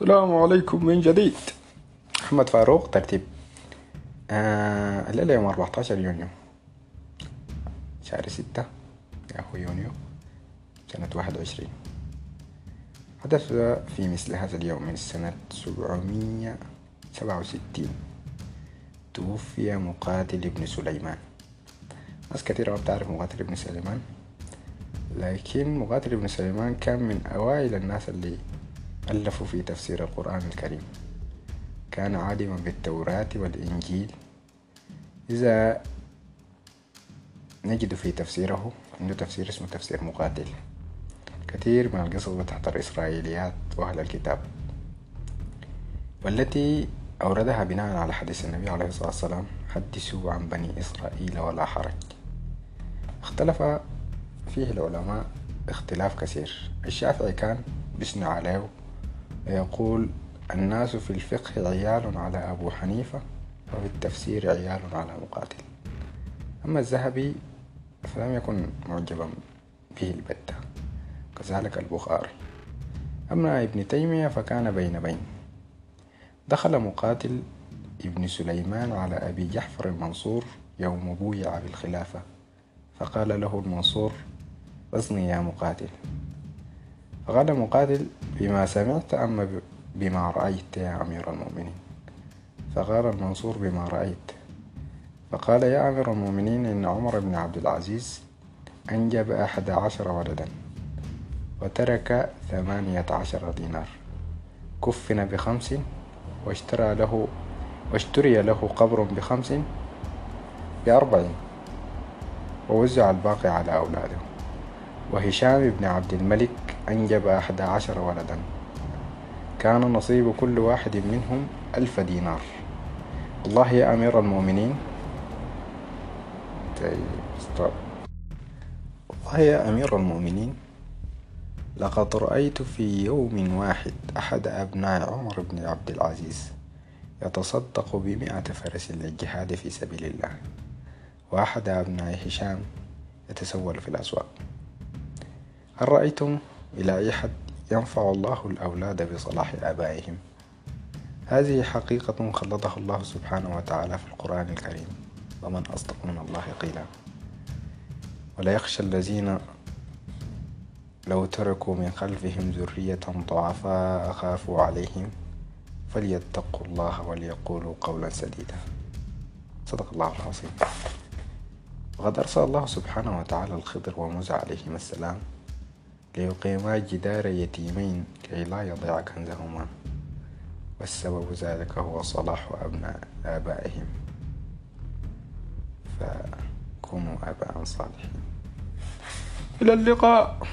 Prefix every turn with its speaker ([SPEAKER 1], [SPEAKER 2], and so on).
[SPEAKER 1] السلام عليكم من جديد. محمد فاروق ترتيب. آه الليلة يوم 14 يونيو. شهر ستة يا أخو يونيو سنة واحد وعشرين. حدث في مثل هذا اليوم من سنة سبعمية سبعة وستين. توفي مقاتل ابن سليمان. ناس كثيرة ما بتعرف مقاتل ابن سليمان لكن مقاتل ابن سليمان كان من أوائل الناس اللي ألفوا في تفسير القرآن الكريم. كان عالما بالتوراة والإنجيل. إذا نجد في تفسيره عنده تفسير اسمه تفسير مقاتل. كثير من القصص بتحضر إسرائيليات وأهل الكتاب. والتي أوردها بناء على حديث النبي عليه الصلاة والسلام حدثوا عن بني إسرائيل ولا حرج. اختلف فيه العلماء اختلاف كثير. الشافعي كان بيثني عليه ويقول الناس في الفقه عيال على أبو حنيفة وفي التفسير عيال على مقاتل. أما الذهبي فلم يكن معجبا به البتة كذلك البخاري. أما ابن تيمية فكان بين بين. دخل مقاتل ابن سليمان على أبي جحفر المنصور يوم بويع بالخلافة فقال له المنصور أصني يا مقاتل. فقال مقاتل بما سمعت أما بما رأيت يا أمير المؤمنين؟ فقال المنصور بما رأيت. فقال يا أمير المؤمنين إن عمر بن عبد العزيز أنجب أحد عشر ولدا وترك ثمانية عشر دينار. كفن بخمس واشترى له واشتري له قبر بخمس بأربع ووزع الباقي على أولاده. وهشام بن عبد الملك أنجب أحد عشر ولدا. كان نصيب كل واحد منهم ألف دينار. والله يا أمير المؤمنين. طيب والله يا أمير المؤمنين لقد رأيت في يوم واحد أحد أبناء عمر بن عبد العزيز يتصدق بمئة فرس للجهاد في سبيل الله وأحد أبناء هشام يتسول في الأسواق. هل رأيتم إلى أي حد ينفع الله الأولاد بصلاح آبائهم؟ هذه حقيقة خلطها الله سبحانه وتعالى في القرآن الكريم. ومن أصدق من الله قيلا. ولا يخشى الذين لو تركوا من خلفهم ذرية ضعفاء خافوا عليهم فليتقوا الله وليقولوا قولا سديدا. صدق الله العظيم. وقد أرسل الله سبحانه وتعالى الخضر وموسى عليهما السلام ليقيما جدار يتيمين كي لا يضيع كنزهما. والسبب ذلك هو صلاح أبناء آبائهم. فكونوا آباء صالحين. إلى اللقاء.